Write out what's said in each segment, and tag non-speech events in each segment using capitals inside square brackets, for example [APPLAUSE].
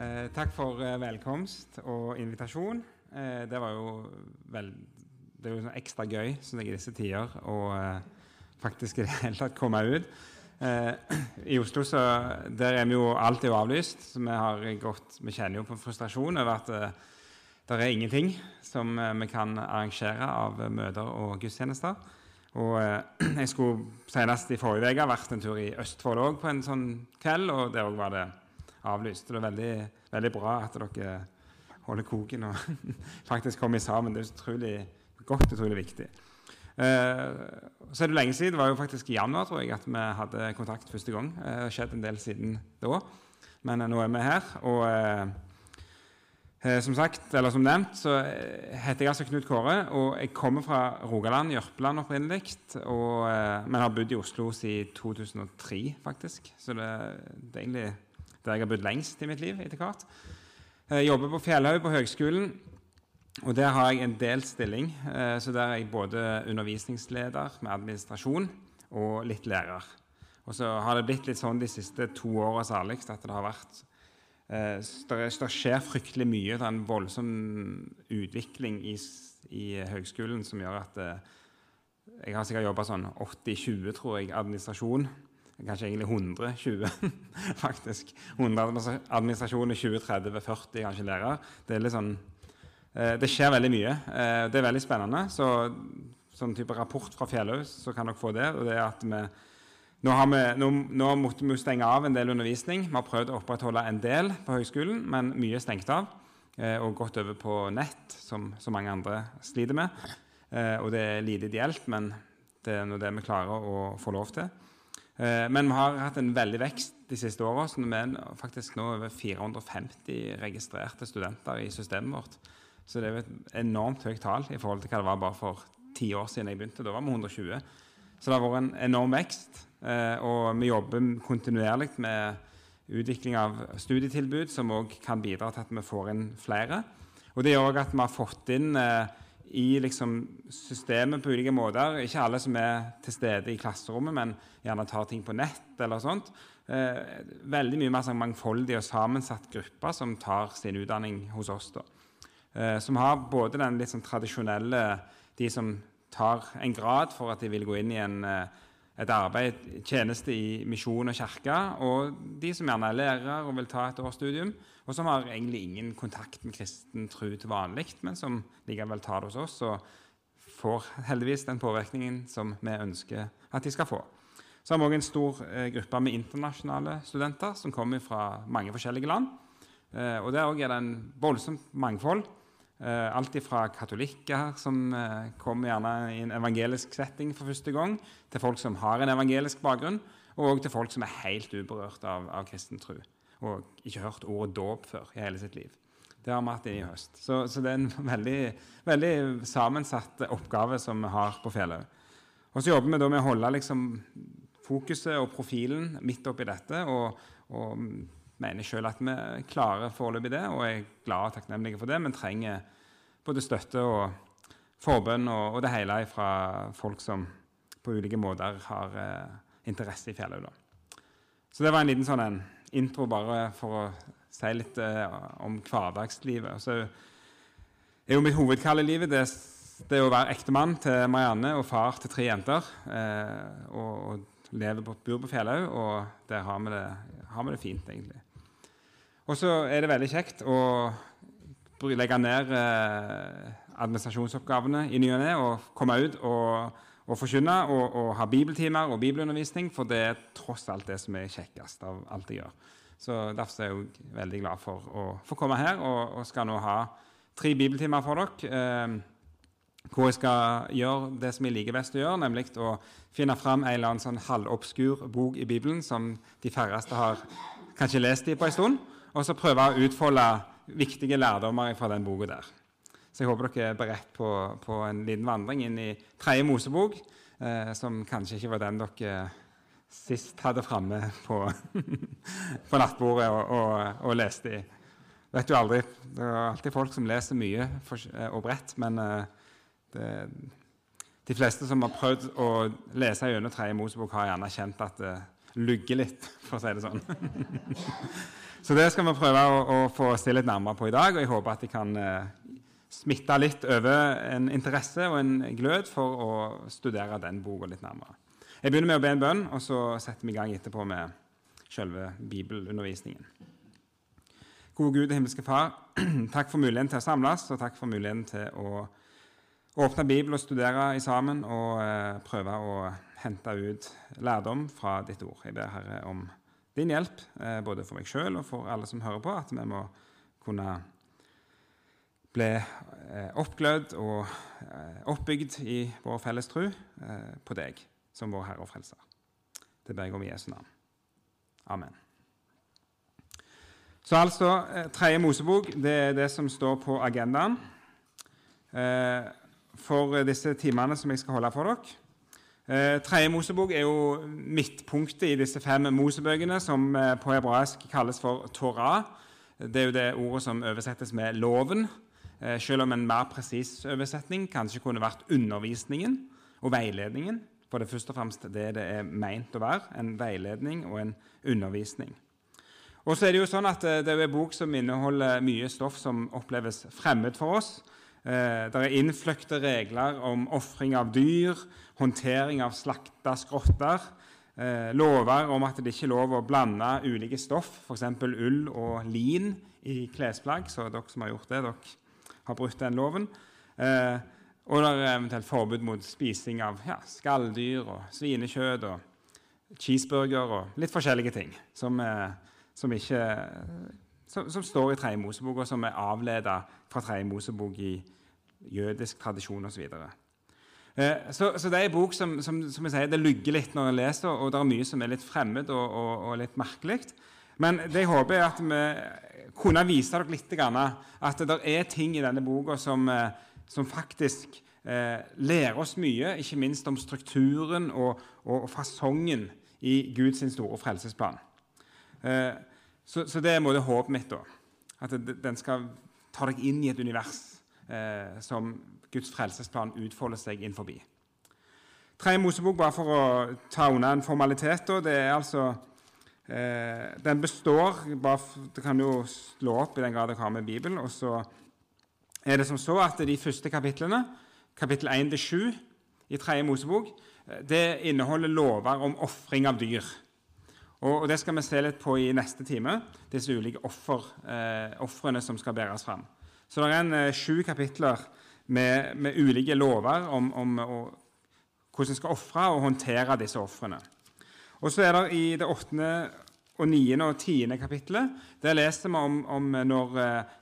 Eh, takk for eh, velkomst og invitasjon. Eh, det var jo vel, det er jo sånn ekstra gøy som det er i disse tider å eh, faktisk i det hele tatt komme ut. Eh, [CLEARS THROAT] I Oslo så, der er vi jo alt avlyst, så vi, har gått, vi kjenner jo på frustrasjon over at eh, det er ingenting som vi kan arrangere av møter og gudstjenester. Og [CLEARS THROAT] jeg skulle senest i forrige uke vært en tur i Østfold òg på en sånn kveld, og der òg var det avlyst. Det er veldig, veldig bra at dere holder koken og [LAUGHS] faktisk kommer sammen. Det er utrolig godt utrolig viktig. Eh, så er det lenge siden. Det var jo faktisk i januar tror jeg, at vi hadde kontakt første gang. Eh, det har skjedd en del siden da, men eh, nå er vi her. og eh, som sagt, eller som nevnt, så heter jeg altså Knut Kåre. og Jeg kommer fra Rogaland, Jørpeland opprinnelig, men har bodd i Oslo siden 2003, faktisk. Så det, er egentlig der jeg har bodd lengst i mitt liv etter hvert. Jeg jobber på Fjellhaug på høgskolen, og der har jeg en delt stilling. eh, Så der er jeg både undervisningsleder med administrasjon og litt lærer. Og så har det blitt litt sånn de siste to åra særlig at det har vært Eh, det skjer fryktelig mye. Det er en voldsom utvikling i, i høgskolen som gjør at eh, Jeg har sikkert jobba sånn 80-20, tror jeg, administrasjon. Kanskje egentlig 120, [LAUGHS] faktisk. 100 administrasjoner, 20-30-40 kanskje lærer. Det, er litt sånn, eh, det skjer veldig mye. Det er veldig spennende. Så sånn type rapport fra Fjellhaug, så kan dere få det. og det er at vi nå, vi, nå, nå, måtte vi stenge av en del undervisning. Vi har prøvd å opprettholde en del på høgskolen, men mye er stengt av. Eh, og gått over på nett, som så mange andre sliter med. Eh, og det er lite ideelt, men det er det vi klarer å få lov til. Eh, men vi har hatt en veldig vekst de siste åra. Så vi er faktisk nå over 450 registrerte studenter i systemet vårt. Så det er et enormt høyt tall i forhold til hva det var bare for ti år siden jeg begynte. Da var vi 120. Så det har vært en enorm vekst. Eh, og vi jobber kontinuerlig med utvikling av studietilbud som òg kan bidra til at vi får inn flere. Og det gjør òg at vi har fått inn eh, i liksom systemet på ulike måter Ikke alle som er til stede i klasserommet, men gjerne tar ting på nett eller sånt. Eh, veldig mye mer sånn mangfoldig og sammensatt gruppe som tar sin utdanning hos oss. da. som har både den litt sånn tradisjonelle De som tar en grad for at de vil gå inn i en et arbeid, tjeneste i misjon og kirke, og de som gjerne er lærere og vil ta et årsstudium, og som har egentlig ingen kontakt med kristen tro til vanlig, men som likevel tar det hos oss og får heldigvis den påvirkningen som vi ønsker at de skal få. Så har vi òg en stor eh, gruppe med internasjonale studenter som kommer fra mange forskjellige land. Eh, og Der er det en voldsomt mangfold. Uh, alt fra katolikker som kommer gjerne i en evangelisk setting for første gang, til folk som har en evangelisk bakgrunn, og til folk som er helt uberørt av, av kristen tro og ikke hørt ordet dåp før i hele sitt liv. Det har vi hatt i høst. Så, så, det er en veldig, veldig, sammensatt oppgave som vi har på Fjellhaug. Og så jobber vi da med å holde liksom, fokuset og profilen midt oppi dette. og, og mener sjøl at vi klarer foreløpig det, og er glad og takknemlige for det, men trenger både støtte og forbønn og, og, det hele fra folk som på ulike måter har eh, interesse i Fjellhaug. Så det var en liten sånn en intro bare for å si litt eh, om hverdagslivet. Så er jo mitt hovedkall i livet det, det å være ektemann til Marianne og far til tre jenter. Eh, og, og lever på, bor på Fjellhaug, og der har vi, det, har vi det fint, egentlig. Og så er det veldig kjekt å legge ned eh, administrasjonsoppgavene i ny og ne og komme ut og, og forkynne og, og, ha bibeltimer og bibelundervisning, for det er tross alt det som er kjekkest av alt jeg gjør. Så Derfor er jeg veldig glad for å få komme her og, og skal nå ha tre bibeltimer for dere. Eh, hvor jeg skal gjøre det som jeg liker best å gjøre, nemlig å finne fram en eller annen sånn halvobskur bok i Bibelen som de færreste har kanskje lest i på en stund og så prøve å utfolde viktige lærdommer fra den boka der. Så jeg håper dere er beredt på, på en liten vandring inn i tredje Mosebok, eh, som kanskje ikke var den dere sist hadde framme på, [LAUGHS] på nattbordet og, og, og, leste i. Vet du aldri, Det er alltid folk som leser mye for, eh, og bredt, men eh, det, de fleste som har prøvd å lese gjennom tredje Mosebok, har gjerne kjent at det lugger litt, for å si det sånn. [LAUGHS] Så det skal vi prøve å, å, få se litt nærmere på i dag, og jeg håper at de kan eh, smitte litt over en interesse og en glød for å studere den boka litt nærmere. Jeg begynner med å be en bønn, og så setter vi i gang etterpå med selve bibelundervisningen. Gode Gud, himmelske Far, [CLEARS THROAT] takk for muligheten til å samles, og takk for muligheten til å åpne Bibelen og studere i sammen og eh, prøve å hente ut lærdom fra ditt ord. Jeg ber Herre om din hjelp, eh, både for meg sjøl og for alle som hører på, at vi må kunne bli eh, oppglødd og eh, oppbygd i vår felles tro på deg som vår Herre og Frelser. Det ber jeg om i Jesu navn. Amen. Så altså, Tredje Mosebok det er det som står på agendaen for disse timene som jeg skal holde for dere. Eh, Tredje Mosebok er jo midtpunktet i disse fem Mosebøkene, som eh, på hebraisk kalles for Torah. Det er jo det ordet som oversettes med 'loven', eh, selv om en mer presis oversetning kanskje kunne vært 'undervisningen' og 'veiledningen'. For det er først og fremst det det er meint å være en veiledning og en undervisning. Og så er Det jo sånn at det er en bok som inneholder mye stoff som oppleves fremmed for oss. Det er innfløkte regler om ofring av dyr, håndtering av slakta skrotter, eh, lover om at det ikke er lov å blande ulike stoff, f.eks. ull og lin, i klesplagg. Så dere som har gjort det, dere har brutt den loven. Eh, og det er eventuelt forbud mot spising av ja, skalldyr og svinekjøtt og cheeseburger og litt forskjellige ting som, eh, som, ikke, som, som står i Tredje Mosebok, og som er avleda fra Tredje Mosebok i jødisk tradisjon osv. Eh, så, så, det er en bok som, som, som jeg sier, det lugger litt når jeg leser, og det er mye som er litt fremmed og, og, og litt merkelig. Men det jeg håper er at vi kunne vise dere litt at det er ting i denne boka som, eh, som faktisk eh, lærer oss mye, ikke minst om strukturen og, og fasongen i Guds store frelsesplan. Eh, så, så, det er håpet mitt. da, At den skal ta deg inn i et univers eh, som Guds frelsesplan utfolder seg inn forbi. Tredje Mosebok, bare for å ta unna en formalitet, det er altså eh, Den består Det kan jo slå opp i den grad dere har med Bibelen. og så er det som så at De første kapitlene, kapittel 1-7 i Tredje Mosebok, eh, det inneholder lover om ofring av dyr. Og, og, Det skal vi se litt på i neste time, disse ulike ofrene eh, som skal bæres fram. Så det er en eh, sju kapitler med, med ulike lover om, om og, hvordan en skal ofre og håndtere disse ofrene. Og så er det i det åttende og niende og tiende kapittelet der leser vi om, om når eh,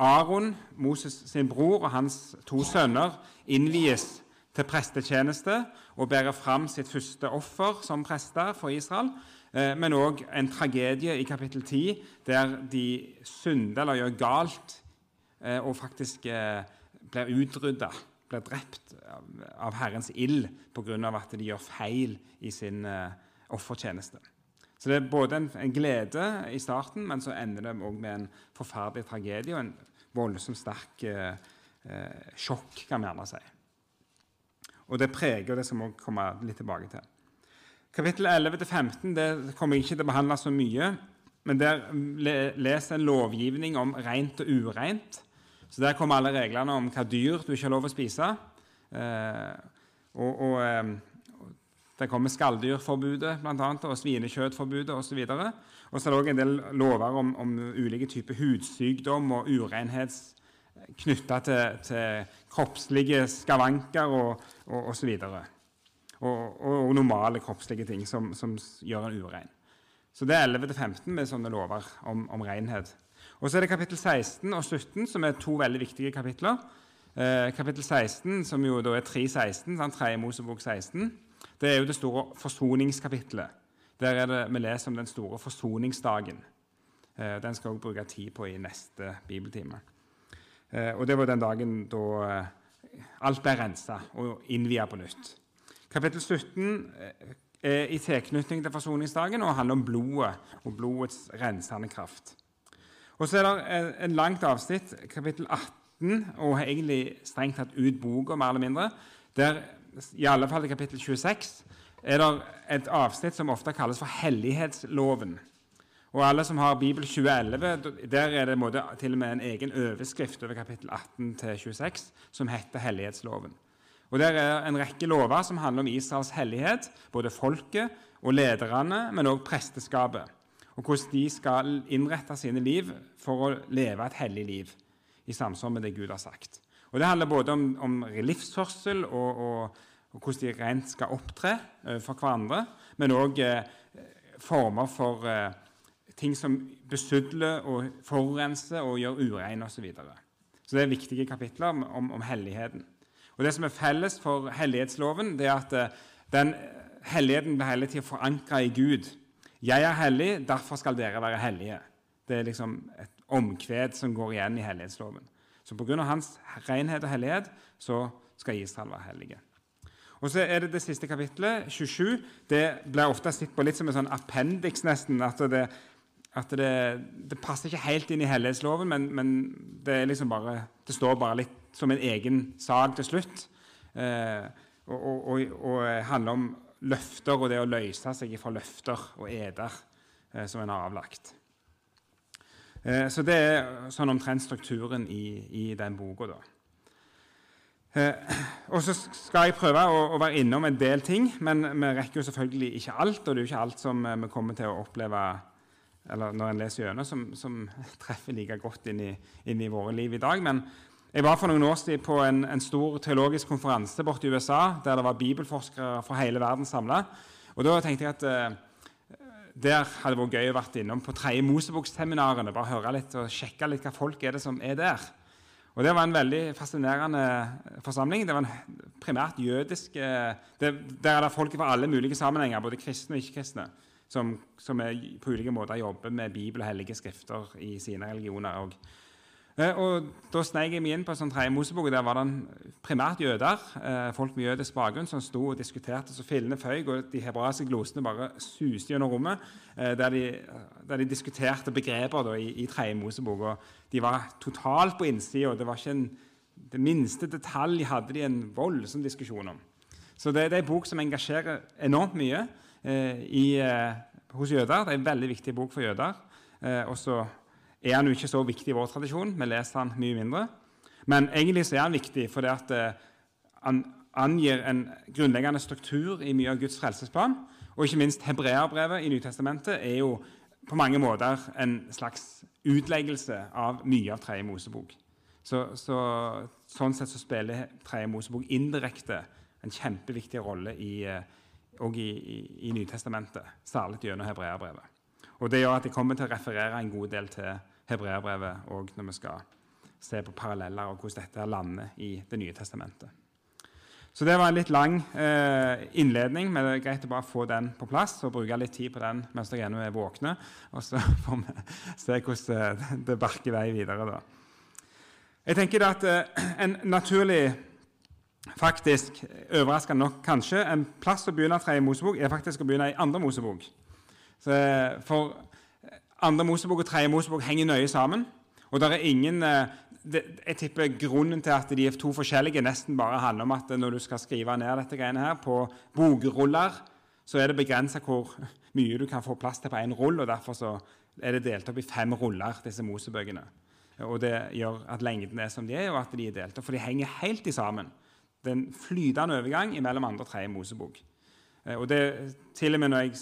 Aron, Moses sin bror, og hans to sønner innvies til prestetjeneste og bærer fram sitt første offer som prester for Israel. Eh, men òg en tragedie i kapittel 10 der de synder eller gjør galt eh, og faktisk blir utrydda, blir drept av Herrens ild pga. at de gjør feil i sin offertjeneste. Så Det er både en, en, glede i starten, men så ender det òg med en forferdelig tragedie og en voldsomt sterk eh, uh, sjokk, kan vi gjerne si. Og det preger det som vi kommer litt tilbake til. Kapittel 11-15 det kommer jeg ikke til å behandle så mye, men der leser en lovgivning om rent og ureint. Så Der kommer alle reglene om hva dyr du ikke har lov å spise. Eh, og, og Der kommer skalldyrforbudet blant annet, og svinekjøttforbudet osv. Og så er det òg en del lover om, om ulike typer hudsykdom og urenhet knytta til, til, kroppslige skavanker og osv. Og, og, og, normale kroppslige ting som, som gjør en urein. Så det er 11-15 med sånne lover om, om renhet. Og så er det kapittel 16 og 17, som er to veldig viktige kapitler. Eh, kapittel 16, som jo da er 3.16, sånn, 3. Mosebok 16, det er jo det store forsoningskapitlet. Der er det vi leser om den store forsoningsdagen. Eh, den skal vi bruke tid på i neste bibeltime. Eh, og Det var den dagen da eh, alt ble rensa og innvia på nytt. Kapittel 17 eh, er i tilknytning til forsoningsdagen og handler om blodet og blodets rensende kraft. Og så er det en langt avsnitt, kapittel 18, og egentlig strengt tatt ut boka, mer eller mindre. Der, i alle fall i kapittel 26, er det et avsnitt som ofte kalles for hellighetsloven. Og alle som har Bibel 2011, der er det måte, til og med en egen overskrift over kapittel 18-26 som heter Hellighetsloven. Og Der er en rekke lover som handler om Israels hellighet, både folket og lederne, men også presteskapet. Og hvordan de skal innrette sine liv for å leve et hellig liv i samsvar med det Gud har sagt. Og Det handler både om, om livsførsel og, og, og, hvordan de rent skal opptre for hverandre, men òg eh, former for eh, ting som besudler og forurenser og gjør urein osv. Så, videre. så det er viktige kapitler om, om, om, helligheten. Og Det som er felles for hellighetsloven, det er at eh, den helligheten blir hele tida forankra i Gud. Jeg er hellig, derfor skal dere være hellige. Det er liksom et omkved som går igjen i hellighetsloven. Så pga. hans renhet og hellighet så skal Israel være hellige. Og så er det det siste kapittelet, 27. Det blir ofte sett på litt som en sånn appendix, nesten. At det, at det, det passer ikke helt inn i hellighetsloven, men, men det, liksom bare, det, står bare litt som en egen sak til slutt. Eh, og, og, og, handler om løfter og det å løse seg fra løfter og eder eh, som en har avlagt. Eh, så det er sånn omtrent strukturen i, i den boka. da. Eh, og så skal jeg prøve å, å, være innom en del ting, men vi rekker jo selvfølgelig ikke alt. Og det er jo ikke alt som eh, vi kommer til å oppleve eller når en leser gjennom, som, som, [LAUGHS] treffer like godt inn i, inn i, våre liv i dag. Men jeg var for noen år siden på en, en stor teologisk konferanse borte i USA, der det var bibelforskere fra hele verden samla. Og da tenkte jeg at eh, der hadde det vært gøy å vært innom på tredje Mosebok-seminarene. Bare høre litt og sjekke litt hva folk er det som er der. Og Det var en veldig fascinerende forsamling. Det var en primært jødisk det, Der er det folk fra alle mulige sammenhenger, både kristne og ikke-kristne, som, som på ulike måter jobber med Bibel og hellige skrifter i sine religioner. Og Eh, og Da sneik jeg meg inn på sånn tredje Mosebok, der var det primært jøder. Eh, folk med jødisk bakgrunn som sto og diskuterte så fillene føyk, og de hebraiske glosene bare suste gjennom rommet. Eh, der de, der de diskuterte begreper da, i, i tredje Mosebok. og De var totalt på innsida. Det var ikke en, det minste detalj hadde de en voldsom diskusjon om. Så det, det er en bok som engasjerer enormt mye eh, i, eh, hos jøder. Det er en veldig viktig bok for jøder. Eh, også er han jo ikke så viktig i vår tradisjon. Vi leser han mye mindre. Men egentlig så er han viktig fordi at eh, han angir en grunnleggende struktur i mye av Guds frelsesplan. Og ikke minst hebreerbrevet i Nytestamentet er jo på mange måter en slags utleggelse av mye av Tredje Mosebok. Så, så, sånn sett så spiller Tredje Mosebok indirekte en kjempeviktig rolle i, og i, i, i Nytestamentet, særlig gjennom hebreerbrevet. Og Det gjør at jeg kommer til å referere en god del til hebreerbrevet òg når vi skal se på paralleller og hvordan dette lander i Det nye testamentet. Så det var en litt lang eh, innledning, men det er greit å bare få den på plass og bruke litt tid på den mens dere ennå er våkne. Og så [LAUGHS] får vi se hvordan eh, det barker vei videre. da. Jeg tenker at eh, en naturlig, faktisk overraskende nok kanskje, en plass å begynne tredje Mosebok er faktisk å begynne i andre Mosebok. Så, eh, for andre Mosebok og tredje Mosebok henger nøye sammen. Og det er ingen, eh, jeg tipper Grunnen til at de er to forskjellige, nesten bare handler om at når du skal skrive ned dette greiene her på bokruller, så er det begrensa hvor [LAUGHS] mye du kan få plass til på én rull. og Derfor så er det delt opp i fem ruller, disse Mosebøkene. Og Det gjør at lengden er som de er, og at de er delt opp. For de henger helt i sammen. Det er en flytende overgang mellom andre og tredje Mosebok. Eh, og det, til og med når jeg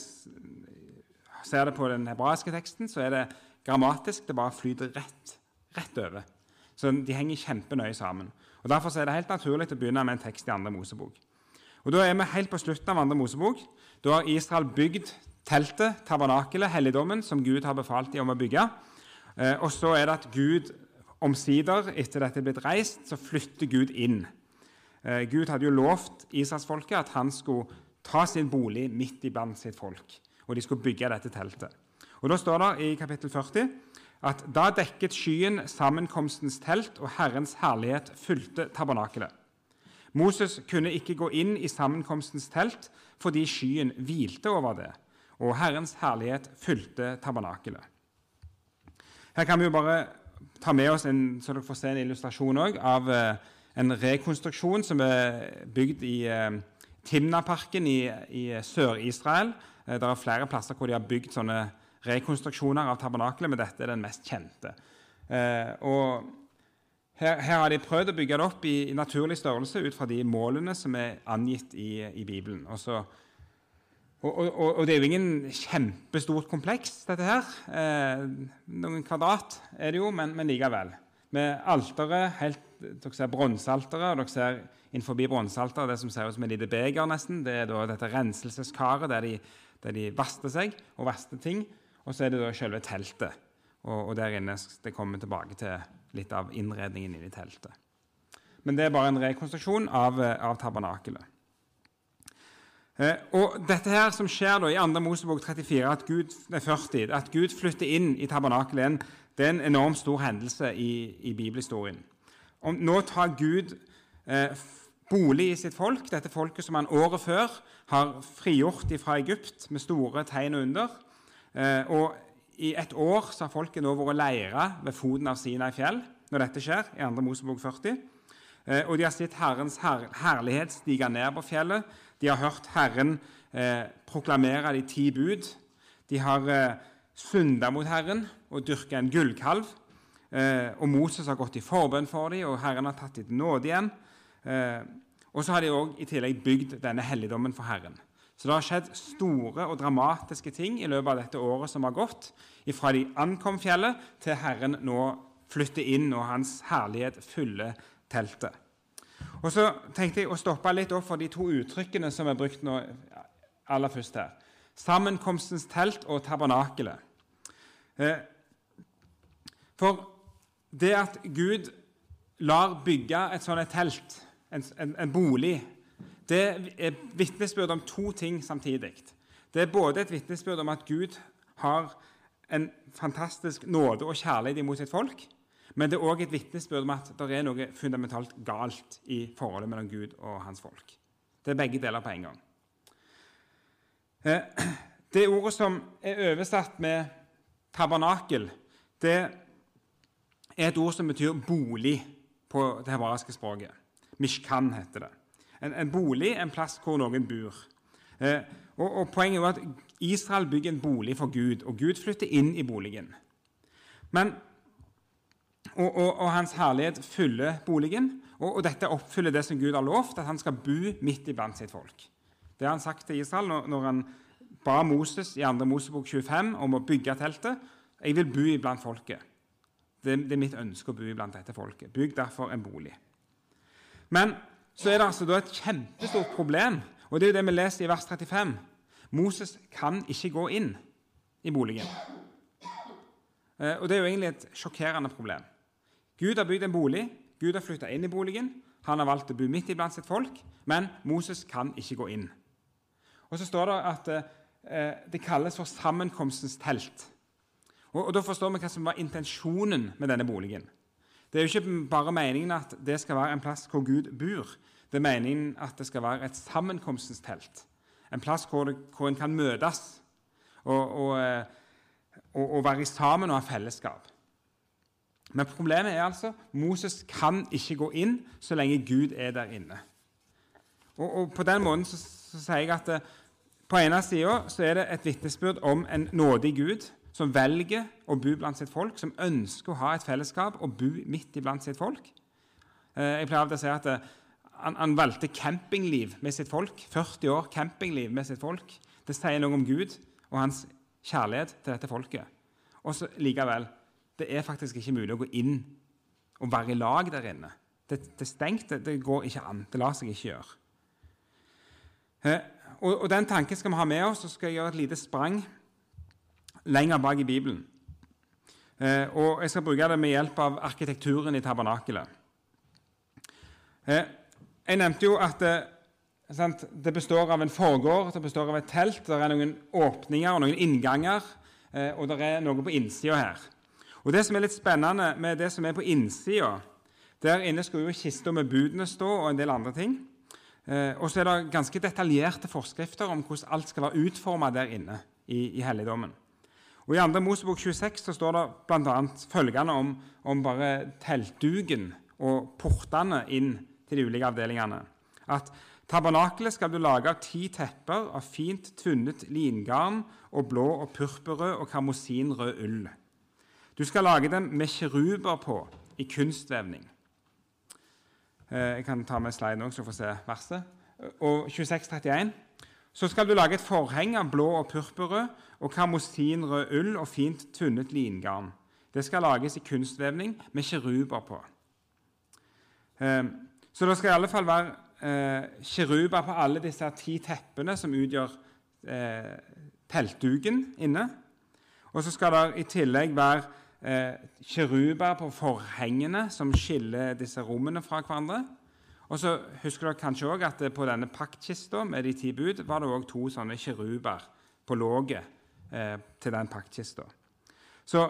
ser det på den hebraiske teksten, så er det grammatisk. Det bare flyter rett, rett over. Så de henger kjempenøye sammen. Og Derfor er det helt naturlig å begynne med en tekst i andre Mosebok. Og Da er vi helt på slutten av andre Mosebok. Da har Israel bygd teltet, tabernakelet, helligdommen, som Gud har befalt dem om å bygge. Eh, og så er det at Gud omsider, etter dette er blitt reist, så flytter Gud inn. Eh, Gud hadde jo lovt israelsfolket at han skulle ta sin bolig midt iblant sitt folk og de skulle bygge dette teltet. Og Da står det i kapittel 40 at da dekket skyen sammenkomstens telt, og Herrens herlighet fulgte tabernakelet. Moses kunne ikke gå inn i sammenkomstens telt fordi skyen hvilte over det, og Herrens herlighet fulgte tabernakelet. Her kan vi jo bare ta med oss en, så dere får se en illustrasjon også, av eh, en rekonstruksjon som er bygd i eh, Timnaparken i, i Sør-Israel, det er flere plasser hvor de har bygd sånne rekonstruksjoner av tabernakelet, men dette er den mest kjente. Eh, og her, her, har de prøvd å bygge det opp i, i, naturlig størrelse ut fra de målene som er angitt i, i Bibelen. Også, og, og, og, det er jo ingen kjempestort kompleks, dette her. Eh, noen kvadrat er det jo, men, men likevel. Med alteret, helt, dere ser bronsealteret, og dere ser innenfor bronsealteret det som ser ut som et lite beger, nesten. Det er dette renselseskaret der de, der de vaster seg og vaster ting. Og så er det da selve teltet. Og, og der inne det kommer tilbake til litt av innredningen inni teltet. Men det er bare en rekonstruksjon av, eh, av tabernakelet. Eh, og dette her som skjer da i 2. Mosebok 34, at Gud, 40, at Gud flytter inn i tabernakelet, det er en enormt stor hendelse i, i bibelhistorien. Om, nå tar Gud eh, bolig i sitt folk, dette folket som han året før har frigjort fra Egypt med store tegn og under. Eh, og i et år så har folket nå vært leira ved foten av Sinai fjell når dette skjer, i 2. Mosebok 40. Eh, og de har sett Herrens her herlighet stige ned på fjellet. De har hørt Herren eh, proklamere de ti bud. De har eh, synda mot Herren og dyrka en gullkalv. Eh, og Moses har gått i forbønn for dem, og Herren har tatt dem til nåde igjen. Eh, og så har de også, i tillegg bygd denne helligdommen for Herren. Så det har skjedd store og dramatiske ting i løpet av dette året som har gått, fra de ankom fjellet, til Herren nå flytter inn og Hans herlighet fyller teltet. Og Så tenkte jeg å stoppe litt opp for de to uttrykkene som er brukt nå aller først her. Sammenkomstens telt og tabernakelet. Eh, for det at Gud lar bygge et sånt telt, en, en, en bolig det er vitnesbyrd om to ting samtidig. Det er både et vitnesbyrd om at Gud har en fantastisk nåde og kjærlighet imot sitt folk, men det er òg et vitnesbyrd om at det er noe fundamentalt galt i forholdet mellom Gud og hans folk. Det er begge deler på en gang. Eh, det ordet som er oversatt med tabernakel, det er et ord som betyr bolig på det hebraiske språket. Mishkan heter det. En, en, bolig, en plass hvor noen bor. Eh, og, og, Poenget er at Israel bygger en bolig for Gud, og Gud flytter inn i boligen. Men, og, og, og Hans herlighet fyller boligen, og, dette oppfyller det som Gud har lovt, at han skal bo midt iblant sitt folk. Det har han sagt til Israel når, når han ba Moses i 2. Mosebok 25 om å bygge teltet. Jeg vil bo iblant folket. Det, det, er mitt ønske å bo iblant dette folket. Bygg derfor en bolig. Men så er det altså et kjempestort problem. Og Det er jo det vi leser i vers 35. Moses kan ikke gå inn i boligen. Eh, og Det er jo egentlig et sjokkerende problem. Gud har bygd en bolig, Gud har flytta inn i boligen. Han har valgt å bo midt iblant sitt folk, men Moses kan ikke gå inn. Og Så står det at eh, det kalles for sammenkomstens telt. Og, og Da forstår vi hva som var intensjonen med denne boligen. Det er jo ikke bare meningen at det skal være en plass hvor Gud bor. Det er meningen at det skal være et sammenkomstens telt. En plass hvor, det, hvor en kan møtes og, og, eh, og, og være sammen og ha fellesskap. Men problemet er altså Moses kan ikke gå inn så lenge Gud er der inne. Og, På den måten så, så sier jeg at det, eh, på ene sida er det et vitnesbyrd om en nådig Gud som velger å bo blant sitt folk, som ønsker å ha et fellesskap og bo midt iblant sitt folk. Eh, jeg pleier av å si at han, han, valgte campingliv med sitt folk. 40 år campingliv med sitt folk. Det sier noe om Gud og hans kjærlighet til dette folket. Og så likevel det er faktisk ikke mulig å gå inn og være i lag der inne. Det, det er stengt. Det, går ikke an. Det lar seg ikke gjøre. Eh, og, og, Den tanken skal vi ha med oss. Så skal jeg gjøre et lite sprang lenger bak i Bibelen. Eh, og Jeg skal bruke det med hjelp av arkitekturen i tabernakelet. Eh, jeg nevnte jo at det, sant, det, består av en forgård, det består av et telt, det er noen åpninger og noen innganger, eh, og det er noe på innsida her. Og Det som er litt spennende med det som er på innsida Der inne skulle jo kista med budene stå, og en del andre ting. Eh, og så er det ganske detaljerte forskrifter om hvordan alt skal være utforma der inne i, i helligdommen. Og I 2. Mosebok 26 så står det bl.a. følgende om, om bare teltduken og portene inn til de ulike avdelingene. At Tabernakelet skal du lage av ti tepper av fint tvunnet lingarn og blå og purpurrød og karmosinrød ull. Du skal lage dem med kiruber på i kunstvevning. Eh, jeg kan ta med sliden nå så du får se verset. Og 2631. Så skal du lage et forheng av blå og purpurrød og karmosinrød ull og fint tunnet lingarn. Det skal lages i kunstvevning med kiruber på. Eh, så det skal i alle fall være kiruber på alle disse ti teppene som utgjør peltduken teltduken inne. Og så skal det i tillegg være kiruber på forhengene som skiller disse rommene fra hverandre. Og så husker dere kanskje også at på denne paktkista med de ti bud var det også to sånne kiruber på låget eh, til den paktkista. Så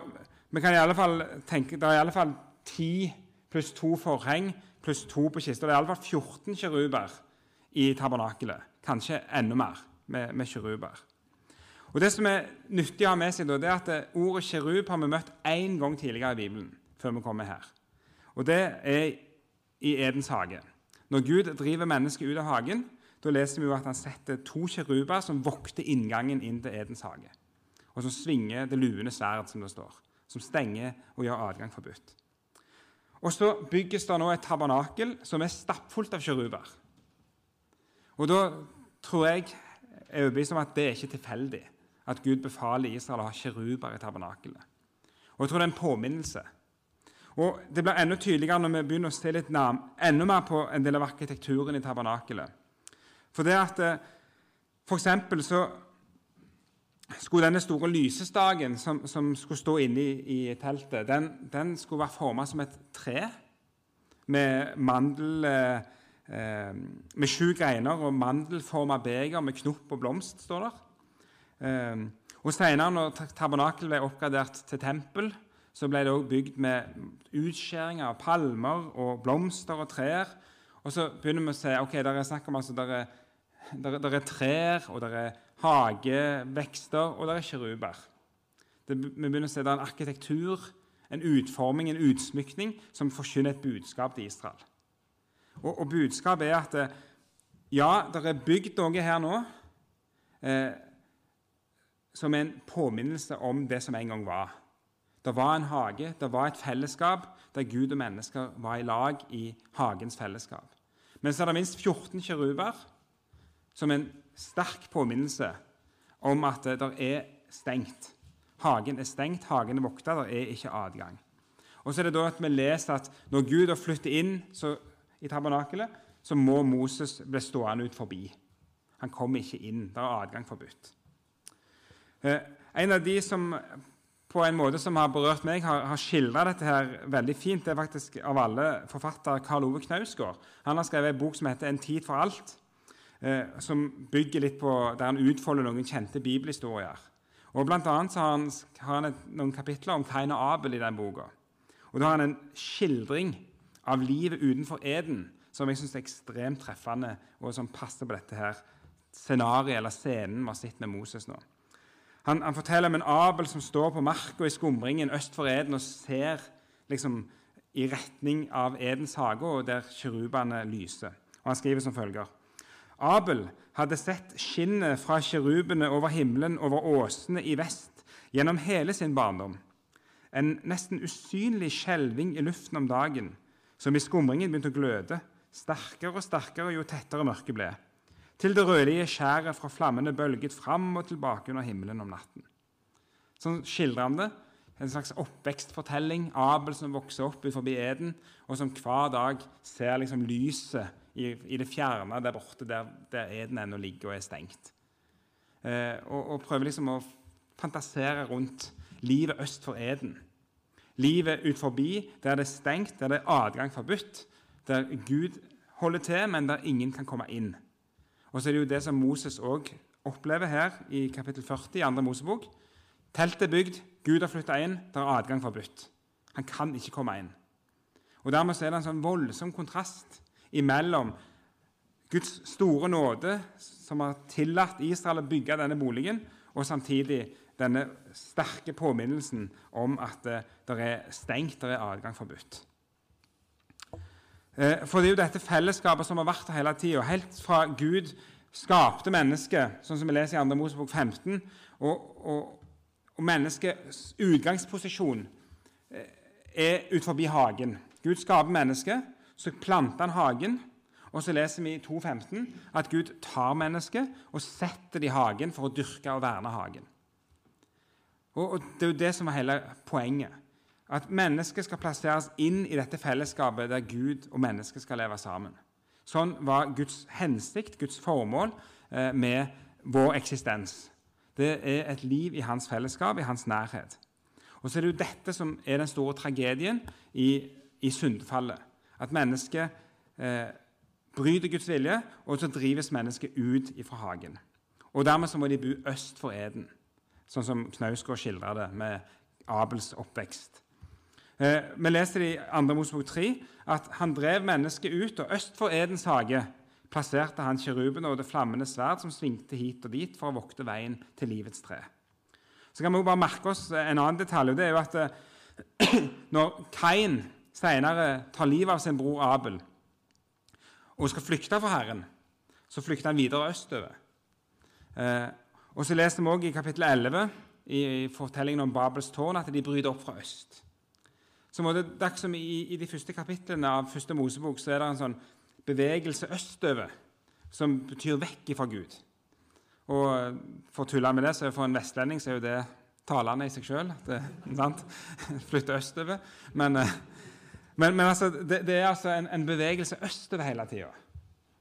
vi kan i alle fall tenke, det er i alle fall ti pluss to forheng pluss to på kista. Det er i alle fall 14 kiruber i tabernakelet. Kanskje enda mer med, med kiruber. Og Det som er nyttig å ha med seg, da, det er at ordet kirub har vi møtt én gang tidligere i Bibelen. før vi kommer her. Og Det er i Edens hage. Når Gud driver mennesket ut av hagen, da leser vi jo at han setter to kjeruber som vokter inngangen inn til Edens hage, og som svinger det luende sverd, som det står, som stenger og gjør adgang forbudt. Og så bygges det nå et tabernakel som er stappfullt av kjeruber. Og da tror jeg er overbevist om at det er ikke tilfeldig at Gud befaler Israel å ha kjeruber i tabernakelet. Og jeg tror det er en påminnelse. Og Det blir enda tydeligere når vi begynner å se litt nærm, enda mer på en del av arkitekturen i tabernakelet. For det at eh, for eksempel så skulle denne store lysestaken som, som skulle stå inne i, i teltet, den, den, skulle være formet som et tre med mandel eh, eh med sju greiner og mandelforma beger med knopp og blomst, står der. Eh, og Senere, når tabernakelet ble oppgradert til tempel, så ble det også bygd med utskjæringer av palmer og blomster og trær. Og så begynner vi å se ok, der er snakk om altså, der er, der, der er trær og der er hagevekster, og der er kjeruber. vi begynner å se det er en arkitektur, en utforming, en utsmykning som forkynner et budskap til Israel. Og, og budskapet er at eh, ja, det er bygd noe her nå eh, som er en påminnelse om det som en gang var. Det var en hage, det var et fellesskap der Gud og mennesker var i lag i hagens fellesskap. Men så er det minst 14 kjeruber som en sterk påminnelse om at det er stengt. Hagen er stengt, hagen er vokta, det er ikke adgang. Og så er det da at vi leser at når Gud har flyttet inn så, i tabernakelet, så må Moses bli stående ut forbi. Han kommer ikke inn. Det er adgang forbudt. Eh, en av de som på en måte som har berørt meg, har, har skildra dette her veldig fint, det er faktisk av alle forfatter Karl Ove Knausgård. Han har skrevet en bok som heter 'En tid for alt' eh, som bygger litt på, der han utfolder noen kjente bibelhistorier. Og Blant annet så har han, har han et, noen kapitler om Kain og Abel i den boka. Og Da har han en skildring av livet utenfor Eden som jeg syns er ekstremt treffende, og som passer på dette her scenarioet eller scenen vi har sett med Moses nå. Han, han, forteller om en Abel som står på marka i skumringen øst for Eden og ser liksom, i retning av Edens hage, der kirubene lyser. Og Han skriver som følger Abel hadde sett skinnet fra kirubene over himmelen over åsene i vest gjennom hele sin barndom. En nesten usynlig skjelving i luften om dagen, som i skumringen begynte å gløde, sterkere og sterkere jo tettere mørket ble, til det rødlige skjæret fra flammene bølget fram og tilbake under himmelen om natten. Sånn skildrer han det. En slags oppvekstfortelling. Abel som vokser opp utenfor Eden, og som hver dag ser liksom lyset i, i det fjerne der borte, der, der Eden ennå ligger og er stengt. Eh, og, og prøver liksom å fantasere rundt livet øst for Eden. Livet ut forbi, der det er stengt, der det er adgang forbudt, der Gud holder til, men der ingen kan komme inn. Og så er det jo det som Moses òg opplever her i kapittel 40 i 2. Mosebok. Teltet er bygd, Gud har flytta inn, der er adgang forbudt. Han kan ikke komme inn. Og Dermed er det en sånn voldsom kontrast imellom Guds store nåde, som har tillatt Israel å bygge denne boligen, og samtidig denne sterke påminnelsen om at det er stengt, det er adgang forbudt. Eh, for det er jo dette fellesskapet som har vært der hele tida. Helt fra Gud skapte mennesket, sånn som vi leser i 2. Mosebok 15. Og, og, og menneskets utgangsposisjon eh, er ut forbi hagen. Gud skaper mennesket, så planter han hagen. Og så leser vi i 2.15 at Gud tar mennesket og setter det i hagen for å dyrke og verne hagen. Og, og Det er jo det som var hele poenget. At mennesket skal plasseres inn i dette fellesskapet der Gud og mennesket skal leve sammen. Sånn var Guds hensikt, Guds formål, eh, med vår eksistens. Det er et liv i hans fellesskap, i hans nærhet. Og så er det jo dette som er den store tragedien i, i syndfallet. At mennesket eh, bryter Guds vilje, og så drives mennesket ut fra hagen. Og Dermed så må de bo øst for Eden, sånn som Knausgård skildrer det med Abels oppvekst. Eh, vi leser i 2. Mosebok 3 at han drev mennesket ut, og øst for Edens hage plasserte han kirubene og det flammende sverd som svingte hit og dit for å vokte veien til livets tre. Så kan vi jo bare merke oss en annen detalj. og det er jo at eh, [CLEARS THROAT] Når Kain senere tar livet av sin bror Abel og skal flykte fra Herren, så flykter han videre østover. Eh, og så leser vi også i kapittel 11 i fortellingen om Babels tårn at de bryter opp fra øst. Så må det i, i, de første kapitlene av første Mosebok så er det en sånn bevegelse østover som betyr vekk fra Gud. Og For å tulle med det, så for en vestlending så er jo det talende i seg sjøl. [LAUGHS] Flytte østover. Men, eh, men, men altså, det, det, er altså en, en bevegelse østover hele tida.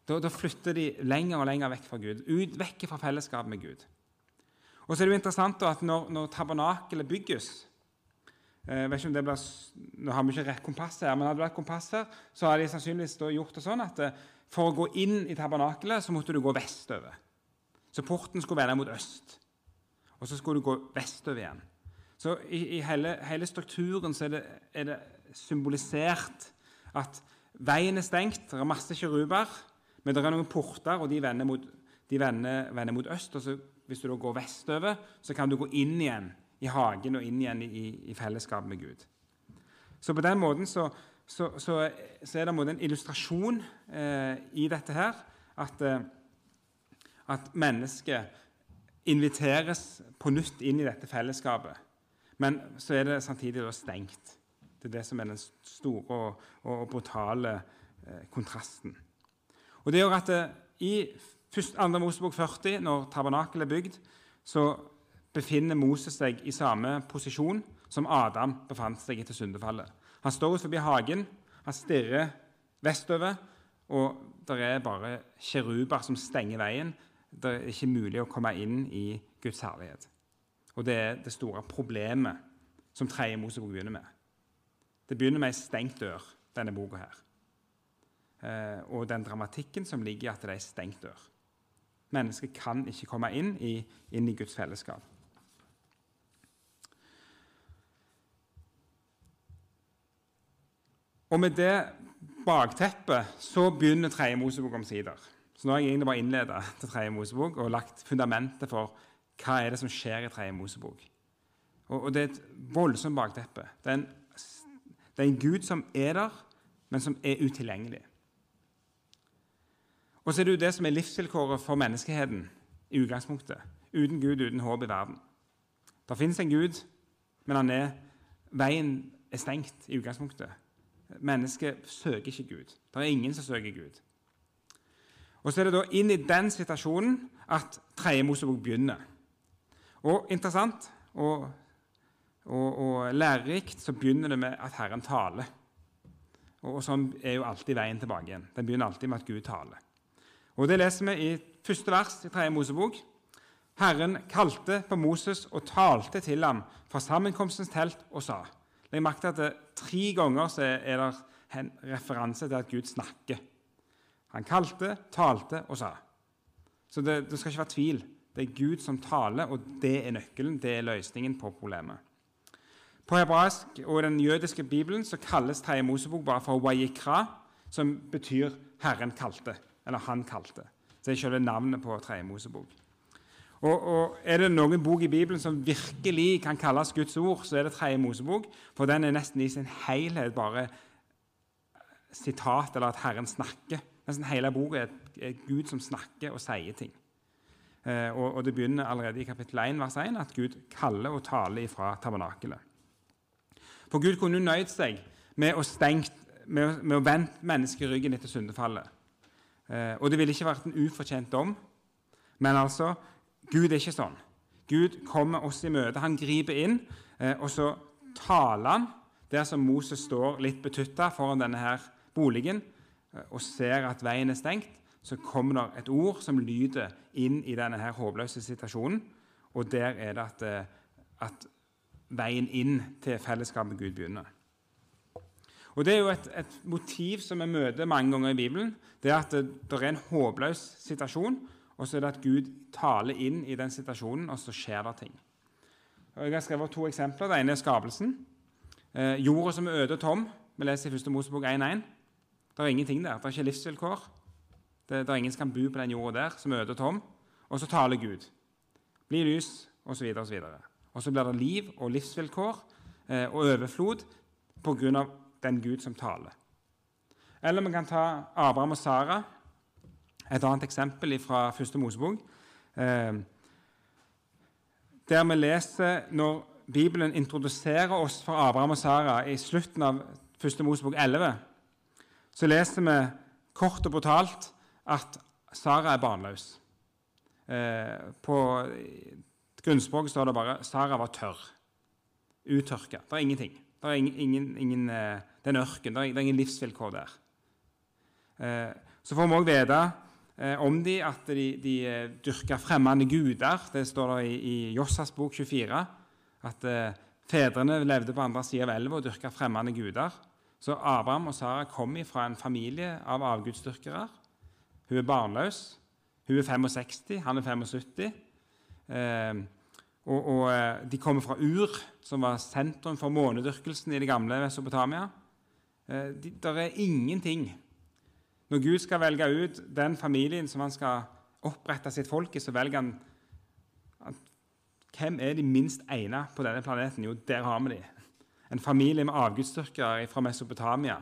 Da, da, flytter de lenger og lenger vekk fra Gud, ut, vekk fra fellesskap med Gud. Og så er det jo interessant at når, når tabernakelet bygges jeg eh, vet ikke om det ble, Nå har vi ikke rett kompass her, men hadde det vært kompass her, så hadde de sannsynligvis gjort det sånn at eh, for å gå inn i tabernakelet så måtte du gå vestover. Så porten skulle vende mot øst, og så skulle du gå vestover igjen. Så i, i hele, hele, strukturen så er det, er det, symbolisert at veien er stengt, det er masse kiruber, men det er noen porter, og de vender mot, de vender, vender mot øst. og så, Hvis du da går vestover, så kan du gå inn igjen i hagen og inn igjen i, i fellesskap med Gud. Så på den måten så, så, så, så er det en, en illustrasjon eh, i dette her at, eh, at mennesket inviteres på nytt inn i dette fellesskapet. Men så er det samtidig stengt. Det er det som er den store og, og, og brutale eh, kontrasten. Og det gjør at det, i 2. Mosebok 40, når tabernakelet er bygd, så befinner Moses seg i samme posisjon som Adam befant seg etter syndefallet. Han står forbi hagen, han stirrer vestover, og det er bare kjeruber som stenger veien. Det er ikke mulig å komme inn i Guds herlighet. Og Det er det store problemet som tredje Mosebok begynner med. Det begynner med ei stengt dør, denne boka her. Eh, og den dramatikken som ligger i at det er ei stengt dør. Mennesket kan ikke komme inn i, inn i Guds fellesskap. Og med det bakteppet så begynner Tredje Mosebok omsider. Så nå har jeg egentlig bare innleda til Tredje Mosebok og lagt fundamentet for hva er det som skjer i Tredje Mosebok. Og, og, Det er et voldsomt bakteppe. Det er, en, det er en Gud som er der, men som er utilgjengelig. Og så er det jo det som er livsvilkåret for menneskeheten i utgangspunktet. Uten Gud, uten håp i verden. Det fins en Gud, men han er, veien er stengt i utgangspunktet. Mennesket søker ikke Gud. Det er ingen som søker Gud. Og Så er det da inn i den situasjonen at tredje Mosebok begynner. Og interessant og, og, og, lærerikt så begynner det med at Herren taler. Og, og Sånn er jo alltid veien tilbake igjen. Den begynner alltid med at Gud taler. Og Det leser vi i første vers i tredje Mosebok. Herren kalte på Moses og talte til ham fra sammenkomstens telt og sa Legg merke til at det, tre ganger er det en referanse til at Gud snakker. Han kalte, talte og sa. Så det, det, skal ikke være tvil. Det er Gud som taler, og det er nøkkelen. Det er løsningen på problemet. På hebraisk og den jødiske bibelen så kalles Tredje Mosebok bare for Wayikra, som betyr 'Herren kalte', eller 'Han kalte'. Det er selve navnet på Tredje Mosebok. Og, og, Er det noen bok i Bibelen som virkelig kan kalles Guds ord, så er det Tredje Mosebok. For den er nesten i sin helhet bare sitat, eller at Herren snakker. Nesten hele boka er, er Gud som snakker og sier ting. Eh, og, og, Det begynner allerede i kapittel 1, vers 1, at Gud kaller og taler ifra tabernakelet. For Gud kunne nøyd seg med å, stengt, med, med å vende menneskeryggen etter syndefallet. Eh, og det ville ikke vært en ufortjent dom. Men altså, Gud er ikke sånn. Gud kommer oss i møte. Han griper inn, eh, og så taler han der som Moses står litt betutta foran denne her boligen eh, og ser at veien er stengt. Så kommer det et ord som lyder inn i denne her håpløse situasjonen. Og der er det at, eh, at veien inn til fellesskapet med Gud begynner. Og Det er jo et, et, motiv som vi møter mange ganger i Bibelen. Det er at det, det er en håpløs situasjon, og så er det at Gud taler inn i den situasjonen, og så skjer det ting. Og jeg har skrevet to eksempler. Det ene er skapelsen. Eh, jorda som er øde og tom. Vi leser i 1. Mosebok 1.1. Det er ingenting der. Det er ikke livsvilkår. Det, det, er ingen som kan bo på den jorda der, som er øde og tom. Og så taler Gud. Bli lys, osv. Og, så og så blir det liv og livsvilkår eh, og overflod pga. den Gud som taler. Eller vi kan ta Abraham og Sara et annet eksempel fra første Mosebok, eh, der vi leser når Bibelen introduserer oss for Abraham og Sara i slutten av første Mosebok 11, så leser vi kort og brutalt at Sara er barnløs. Eh, på grunnspråket står det bare Sara var tørr. Uttørka. Det er ingenting. Det er, ingen, ingen, eh, det er en ørken. Det er, ingen livsvilkår der. Så får vi òg vite om de at de, de eh, dyrka fremmede guder. Det står det i, i Jossas bok 24 at eh, fedrene levde på andre sida av elva og dyrka fremmede guder. Så Abraham og Sara kom fra en familie av avgudsdyrkere. Hun er barnløs. Hun er 65, han er 75. Eh, og, og, eh, De kommer fra Ur, som var sentrum for månedyrkelsen i det gamle Mesopotamia. Eh, de, der er ingenting når Gud skal velge ut den familien som han skal opprette sitt folk i, så velger han Hvem er de minst egnet på denne planeten? Jo, der har vi de. En familie med avgudsdyrkere fra Mesopotamia.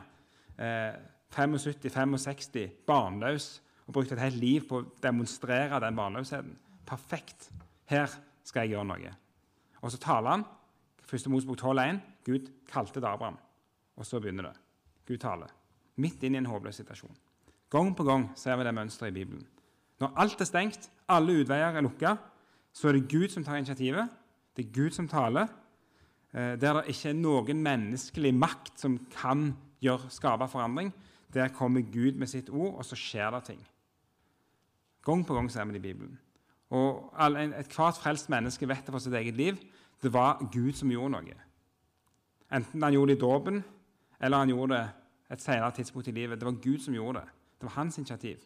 Eh, 75-65, barnløs, og brukt et helt liv på å demonstrere den barnløsheten. Perfekt. Her skal jeg gjøre noe. Og så taler han. Første Mosebok 12,1. Gud kalte det Abraham. Og så begynner det. Gud taler. Midt inn i en håpløs situasjon. Gang på gang ser vi det mønsteret i Bibelen. Når alt er stengt, alle utveier er lukka, så er det Gud som tar initiativet. Det er Gud som taler. Eh, der det ikke er noen menneskelig makt som kan gjøre, skape forandring. Der kommer Gud med sitt ord, og så skjer det ting. Gang på gang ser vi det i Bibelen. Og Ethvert frelst menneske vet det for sitt eget liv. Det var Gud som gjorde noe. Enten han gjorde det i dåpen, eller han gjorde det et senere tidspunkt i livet. Det var Gud som gjorde det. Var hans initiativ.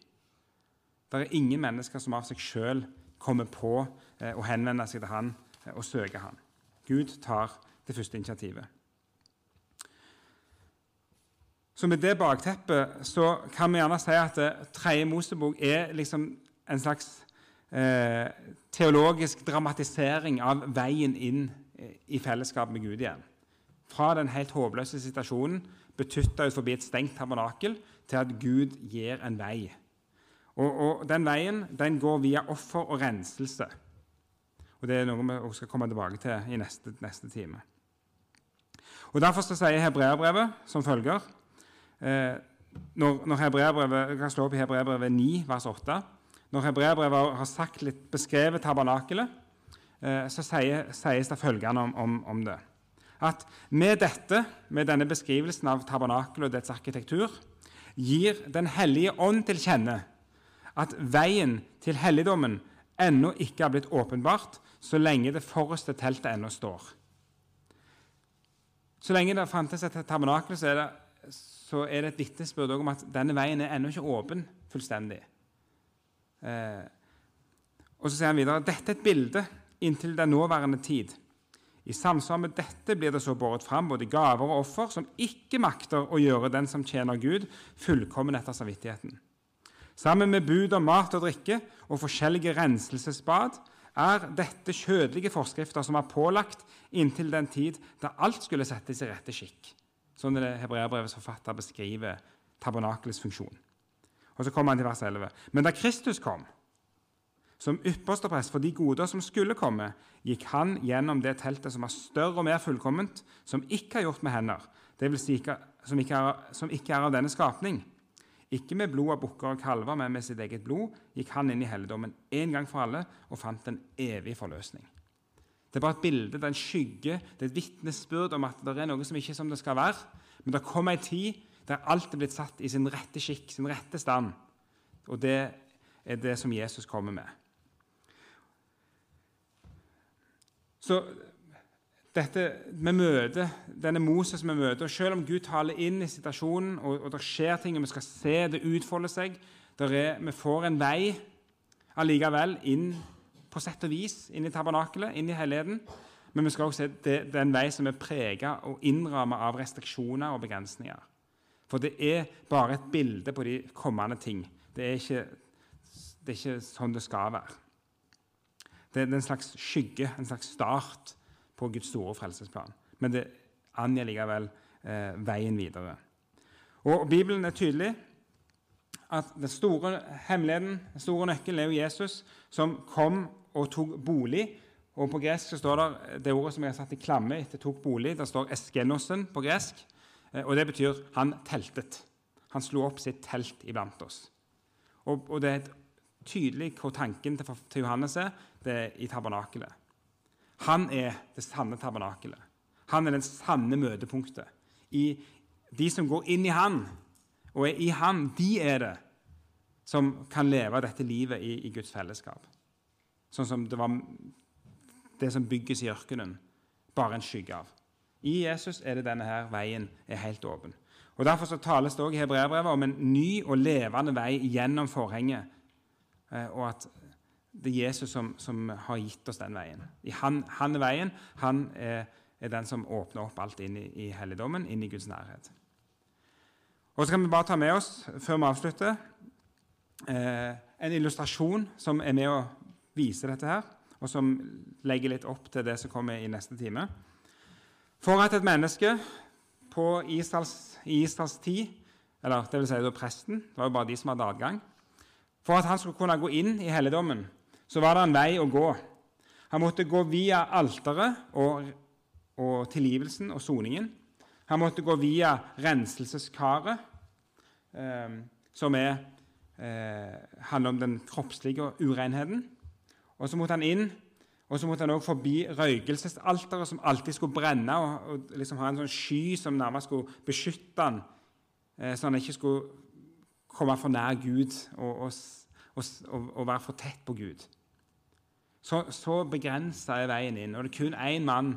Det er ingen mennesker som av seg sjøl kommer på eh, å henvende seg til han eh, og søke han. Gud tar det første initiativet. Så Med det bakteppet så kan vi gjerne si at eh, Tredje Mosebok er liksom en slags eh, teologisk dramatisering av veien inn i fellesskap med Gud igjen. Fra den helt håpløse situasjonen betutta ut forbi et stengt tabernakel til at Gud gir en vei. Og, og Den veien den går via offer og renselse. Og Det er noe vi skal komme tilbake til i neste, neste time. Og Derfor så sier Hebreabrevet som følger eh, Når, når Jeg kan slå opp i Hebreabrevet 9, vers 8. Når Hebreabrevet har sagt litt, beskrevet tabernakelet, eh, så sier, sies det følgende om, om, om det. At med dette, med denne beskrivelsen av tabernakelet og dets arkitektur, gir Den hellige ånd til kjenne at veien til helligdommen ennå ikke har blitt åpenbart, så lenge det forreste teltet ennå står. Så lenge det fantes et tabernakel, så er det, så er det et vitnesbyrd om at denne veien er ennå ikke åpen fullstendig. Eh, og så sier han videre dette er et bilde inntil den nåværende tid. I samsvar med dette blir det så båret fram både gaver og offer som ikke makter å gjøre den som tjener Gud, fullkommen etter samvittigheten. Sammen med bud om mat og drikke og forskjellige renselsesbad er dette kjødelige forskrifter som er pålagt inntil den tid da alt skulle settes i rette skikk. Sånn er det hebreerbrevets forfatter beskriver tabernakelets funksjon. Og så kommer han til vers 11. Men da Kristus kom, som yppersteprest for de goder som skulle komme, gikk han gjennom det teltet som var større og mer fullkomment, som ikke er gjort med hender, dvs. Si som, ikke er, som ikke er av denne skapning. Ikke med blod av bukker og kalver, men med sitt eget blod gikk han inn i helligdommen en gang for alle og fant en evig forløsning. Det er bare et bilde, det er en skygge, det er et vitnesbyrd om at det er noe som ikke er som det skal være. Men det kommer en tid der alt er blitt satt i sin rette skikk, sin rette stand. Og det er det som Jesus kommer med. Så dette vi møter, denne Moses vi møter, og Selv om Gud taler inn i situasjonen, og, og det skjer ting, og vi skal se det utfolde seg er, Vi får en vei allikevel inn på sett og vis inn i tabernakelet, inn i helligheten. Men vi skal også se det, det er en vei som er prega og innramma av restriksjoner og begrensninger. For det er bare et bilde på de kommende ting. Det er ikke, det er ikke sånn det skal være. Det er en slags skygge, en slags start på Guds store frelsesplan. Men det angir likevel eh, veien videre. Og Bibelen er tydelig at den store hemmeligheten, den store nøkkelen, er jo Jesus, som kom og tok bolig. Og På gresk så står det det ordet som jeg har satt i klamme etter 'tok bolig'. Det står 'eskenosen' på gresk. Eh, og Det betyr han teltet. Han slo opp sitt telt iblant oss. Og, og det er tydelig hvor tanken til, Johannes er i tabernakelet. Han er det sanne tabernakelet. Han er det sanne møtepunktet. I, de som går inn i han, og er i han, de er det som kan leve dette livet i, i Guds fellesskap. Sånn som det var det som bygges i ørkenen, bare en skygge av. I Jesus er det denne her veien er helt åpen. Og Derfor så tales det også i hebreerbrevet om en ny og levende vei gjennom forhenget. Eh, og at det er Jesus som, som, har gitt oss den veien. Han, han er veien. Han er, er, den som åpner opp alt inn i, i helligdommen, inn i Guds nærhet. Og Så kan vi bare ta med oss, før vi avslutter, eh, en illustrasjon som er med å vise dette her, og som legger litt opp til det som kommer i neste time. For at et menneske på Israels, i Israels tid, eller det vil si da presten, det var jo bare de som hadde adgang For at han skulle kunne gå inn i helligdommen, så var det en vei å gå. Han måtte gå via alteret og, og tilgivelsen og soningen. Han måtte gå via renselseskaret, eh, som er, eh, handler om den kroppslige urenheten. Og så måtte han inn, og så måtte han også forbi røykelsesalteret, som alltid skulle brenne, og, og liksom ha en sånn sky som nærmest skulle beskytte han, eh, så han ikke skulle komme for nær Gud og, og, og være for tett på Gud. Så, så begrensa er veien inn. Og det er kun én mann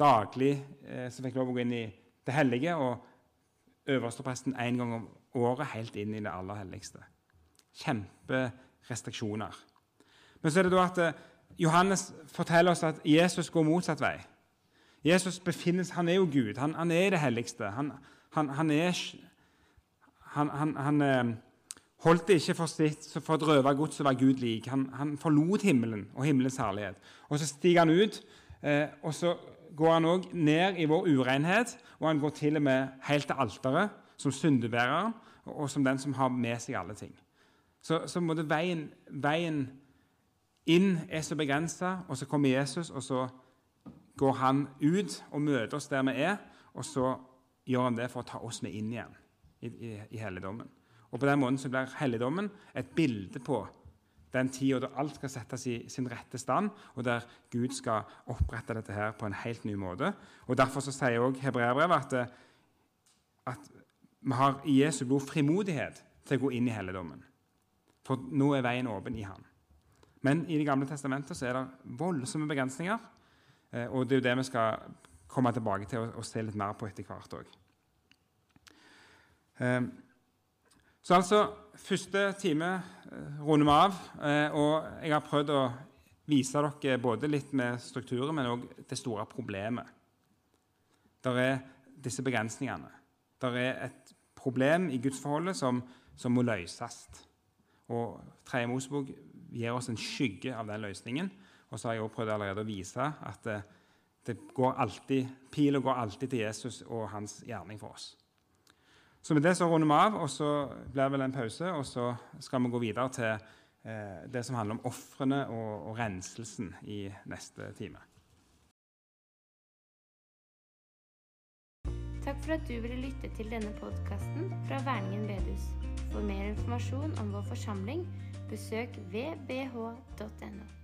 daglig eh, som fikk lov å gå inn i det hellige, og øverstepresten én gang om året helt inn i det aller helligste. Kjemperestriksjoner. Men så er det da at eh, Johannes forteller oss at Jesus går motsatt vei. Jesus befinnes, Han er jo Gud. Han, han er det helligste. Han, han, han er han, eh, holdt det ikke for sitt for et røvergods å være Gud lik. Han, han, forlot himmelen og himmelens herlighet. Og Så stiger han ut, eh, og så går han òg ned i vår urenhet. Og han går til og med helt til alteret som syndebæreren og, og som den som har med seg alle ting. Så, så måtte veien, veien inn er så begrensa, og så kommer Jesus, og så går han ut og møter oss der vi er, og så gjør han det for å ta oss med inn igjen i, i, i helligdommen. Og På den måten så blir helligdommen et bilde på den tida da alt skal settes i sin rette stand, og der Gud skal opprette dette her på en helt ny måte. Og Derfor så sier også hebreerbrevet at, at vi har i Jesu blod frimodighet til å gå inn i helligdommen. For nå er veien åpen i Han. Men i Det gamle testamentet så er det voldsomme begrensninger, eh, og det er jo det vi skal komme tilbake til og, se litt mer på etter hvert òg. Så altså, Første time eh, runder vi av. Eh, og jeg har prøvd å vise dere både litt med strukturen, men òg det store problemet. Der er disse begrensningene. Der er et problem i gudsforholdet som, som må løses. Og Tredje Mosebok gir oss en skygge av den løsningen. Og så har jeg også prøvd allerede å vise at det, det går alltid, pila går alltid til Jesus og hans gjerning for oss. Så med det så runder vi av, og så blir det vel en pause, og så skal vi gå videre til eh, det som handler om ofrene og, og renselsen i neste time. Takk for at du ville lytte til denne podkasten fra Verningen bedehus. For mer informasjon om vår forsamling, besøk vbh.no.